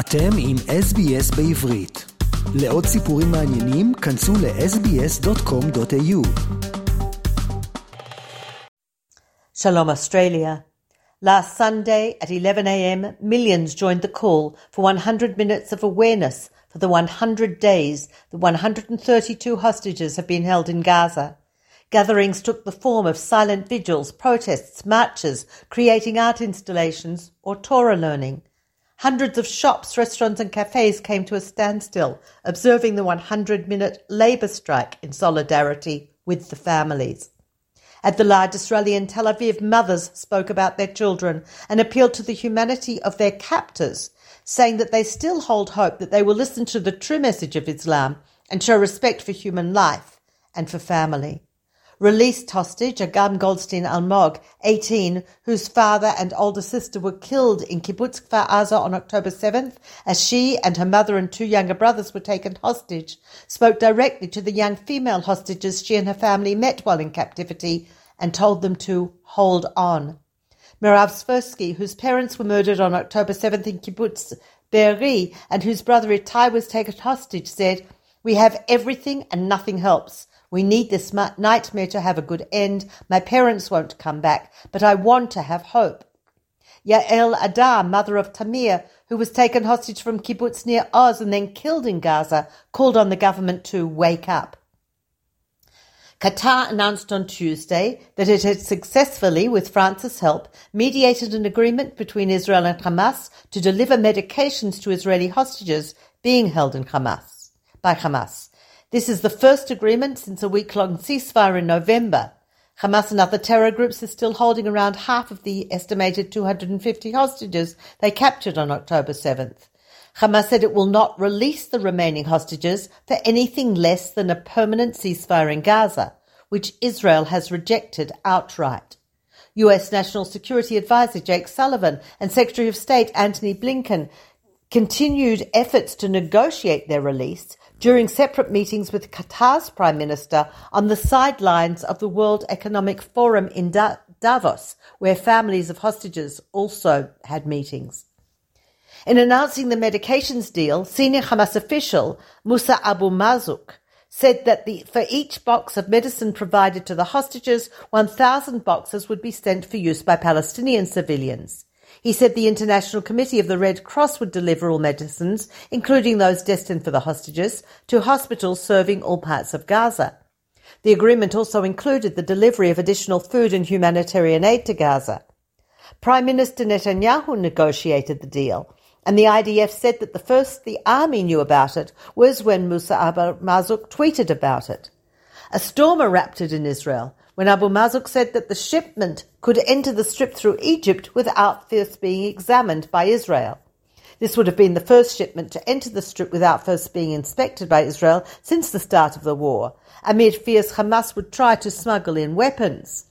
אתם עם SBS בעברית. לעוד סיפורים מעניינים, כנסו ל-sbs.com.au. Shalom Australia. Last Sunday at 11am, millions joined the call for 100 minutes of awareness for the 100 days the 132 hostages have been held in Gaza. Gatherings took the form of silent vigils, protests, marches, creating art installations, or Torah learning. Hundreds of shops, restaurants, and cafes came to a standstill, observing the 100 minute labour strike in solidarity with the families. At the largest rally in Tel Aviv, mothers spoke about their children and appealed to the humanity of their captors, saying that they still hold hope that they will listen to the true message of Islam and show respect for human life and for family released hostage Agam Goldstein Almog, 18, whose father and older sister were killed in Kibbutz Kfar Aza on October 7th, as she and her mother and two younger brothers were taken hostage, spoke directly to the young female hostages she and her family met while in captivity and told them to hold on. Mirav Svirsky, whose parents were murdered on October 7th in Kibbutz Be'eri and whose brother Itai was taken hostage, said, We have everything and nothing helps. We need this nightmare to have a good end. My parents won't come back, but I want to have hope. Yael Adar, mother of Tamir, who was taken hostage from kibbutz Nir Oz and then killed in Gaza, called on the government to wake up. Qatar announced on Tuesday that it had successfully, with France's help, mediated an agreement between Israel and Hamas to deliver medications to Israeli hostages being held in Hamas by Hamas. This is the first agreement since a week long ceasefire in November. Hamas and other terror groups are still holding around half of the estimated 250 hostages they captured on October 7th. Hamas said it will not release the remaining hostages for anything less than a permanent ceasefire in Gaza, which Israel has rejected outright. US National Security Advisor Jake Sullivan and Secretary of State Antony Blinken continued efforts to negotiate their release during separate meetings with Qatar's Prime Minister on the sidelines of the World Economic Forum in da- Davos, where families of hostages also had meetings. In announcing the medications deal, senior Hamas official Musa Abu Marzouk said that the, for each box of medicine provided to the hostages, 1,000 boxes would be sent for use by Palestinian civilians. He said the International Committee of the Red Cross would deliver all medicines, including those destined for the hostages, to hospitals serving all parts of Gaza. The agreement also included the delivery of additional food and humanitarian aid to Gaza. Prime Minister Netanyahu negotiated the deal, and the IDF said that the first the army knew about it was when Musa Abu Marzouk tweeted about it. A storm erupted in Israel when Abu Marzouk said that the shipment could enter the strip through Egypt without first being examined by Israel. This would have been the first shipment to enter the strip without first being inspected by Israel since the start of the war, amid fears Hamas would try to smuggle in weapons.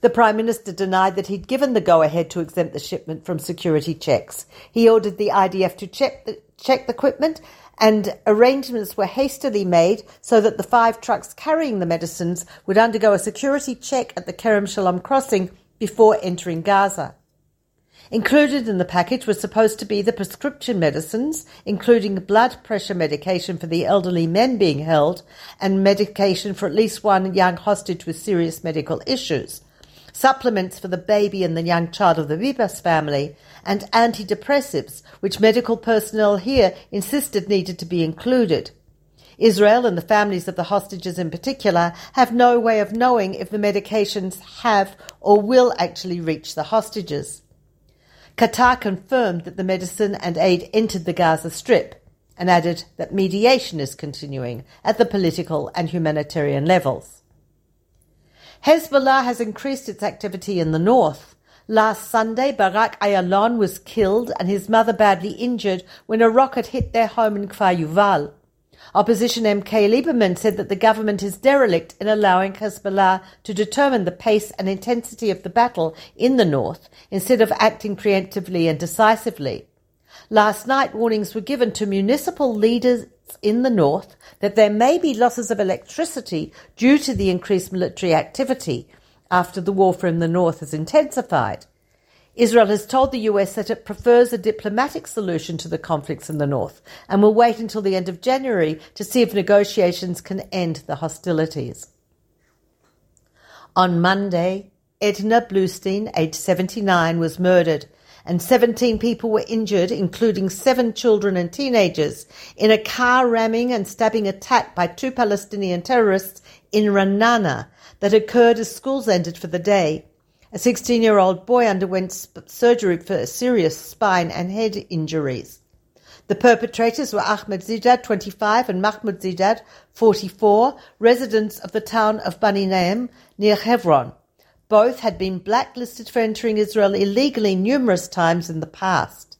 The Prime Minister denied that he'd given the go ahead to exempt the shipment from security checks. He ordered the IDF to check the, check the equipment and arrangements were hastily made so that the five trucks carrying the medicines would undergo a security check at the Kerem Shalom crossing before entering Gaza. Included in the package was supposed to be the prescription medicines, including blood pressure medication for the elderly men being held and medication for at least one young hostage with serious medical issues supplements for the baby and the young child of the Bibas family, and antidepressives, which medical personnel here insisted needed to be included. Israel and the families of the hostages in particular have no way of knowing if the medications have or will actually reach the hostages. Qatar confirmed that the medicine and aid entered the Gaza Strip and added that mediation is continuing at the political and humanitarian levels. Hezbollah has increased its activity in the north. Last Sunday, Barak Ayalon was killed and his mother badly injured when a rocket hit their home in Kfar Yuval. Opposition MK Lieberman said that the government is derelict in allowing Hezbollah to determine the pace and intensity of the battle in the north instead of acting preemptively and decisively. Last night, warnings were given to municipal leaders in the north that there may be losses of electricity due to the increased military activity after the warfare in the north has intensified. Israel has told the US that it prefers a diplomatic solution to the conflicts in the north and will wait until the end of January to see if negotiations can end the hostilities. On Monday, Edna Bluestein, aged 79, was murdered and 17 people were injured, including seven children and teenagers, in a car ramming and stabbing attack by two Palestinian terrorists in Ra'anana that occurred as schools ended for the day. A 16 year old boy underwent surgery for serious spine and head injuries. The perpetrators were Ahmed Zidad, 25, and Mahmoud Zidad, 44, residents of the town of Bani Naim near Hebron. Both had been blacklisted for entering Israel illegally numerous times in the past.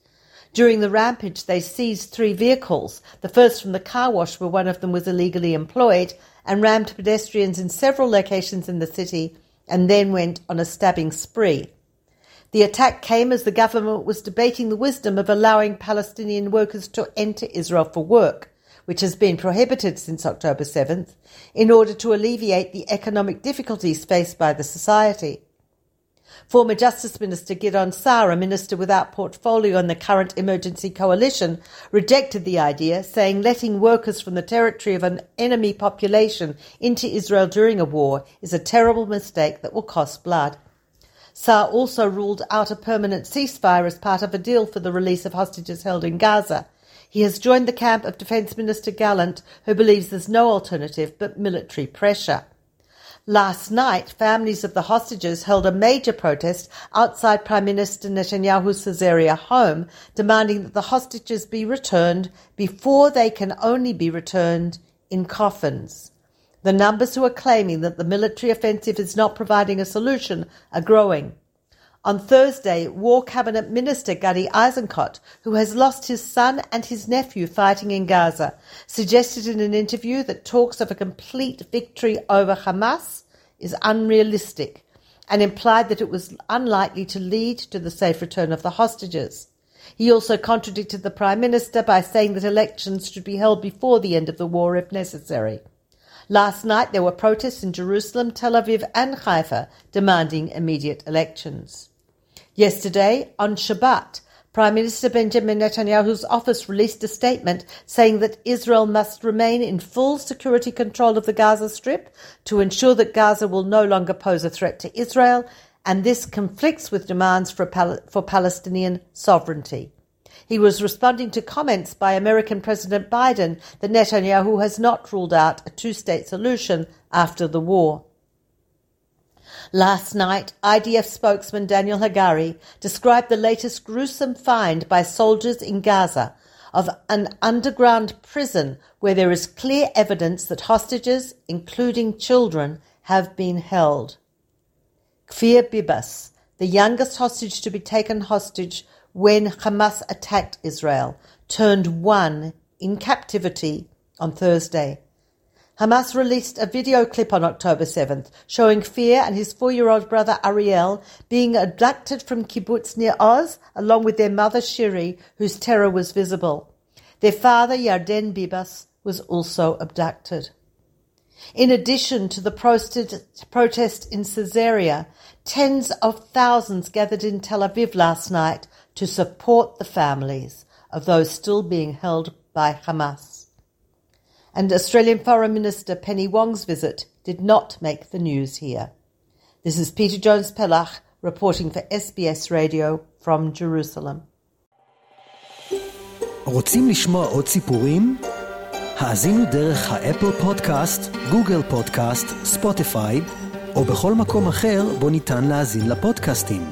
During the rampage, they seized three vehicles, the first from the car wash where one of them was illegally employed, and rammed pedestrians in several locations in the city and then went on a stabbing spree. The attack came as the government was debating the wisdom of allowing Palestinian workers to enter Israel for work, which has been prohibited since October 7th, in order to alleviate the economic difficulties faced by the society. Former Justice Minister Gideon Saar, a minister without portfolio in the current emergency coalition, rejected the idea, saying letting workers from the territory of an enemy population into Israel during a war is a terrible mistake that will cost blood. Saar also ruled out a permanent ceasefire as part of a deal for the release of hostages held in Gaza. He has joined the camp of Defence Minister Gallant, who believes there's no alternative but military pressure. Last night, families of the hostages held a major protest outside Prime Minister Netanyahu's Caesarea home, demanding that the hostages be returned before they can only be returned in coffins. The numbers who are claiming that the military offensive is not providing a solution are growing. On Thursday, War Cabinet Minister Gadi Eisenkot, who has lost his son and his nephew fighting in Gaza, suggested in an interview that talks of a complete victory over Hamas is unrealistic and implied that it was unlikely to lead to the safe return of the hostages. He also contradicted the Prime Minister by saying that elections should be held before the end of the war if necessary. Last night there were protests in Jerusalem, Tel Aviv, and Haifa demanding immediate elections. Yesterday, on Shabbat, Prime Minister Benjamin Netanyahu's office released a statement saying that Israel must remain in full security control of the Gaza Strip to ensure that Gaza will no longer pose a threat to Israel, and this conflicts with demands for, Pal- for Palestinian sovereignty. He was responding to comments by American President Biden that Netanyahu has not ruled out a two state solution after the war. Last night, IDF spokesman Daniel Hagari described the latest gruesome find by soldiers in Gaza of an underground prison where there is clear evidence that hostages, including children, have been held. Kfir Bibas, the youngest hostage to be taken hostage when Hamas attacked Israel, turned one in captivity on Thursday. Hamas released a video clip on October 7th showing Kfir and his four-year-old brother Ariel being abducted from kibbutz Nir Oz along with their mother Shiri, whose terror was visible. Their father Yarden Bibas was also abducted. In addition to the protest in Caesarea, tens of thousands gathered in Tel Aviv last night to support the families of those still being held by Hamas and Australian Foreign Minister Penny Wong's visit did not make the news here. This is Peta Jones Pellach reporting for SBS Radio from Jerusalem. רוצים לשמוע עוד סיפורים? האזינו דרך האפל פודקאסט, גוגל פודקאסט, ספוטיפיי, או בכל מקום אחר בו ניתן להאזין לפודקאסטים.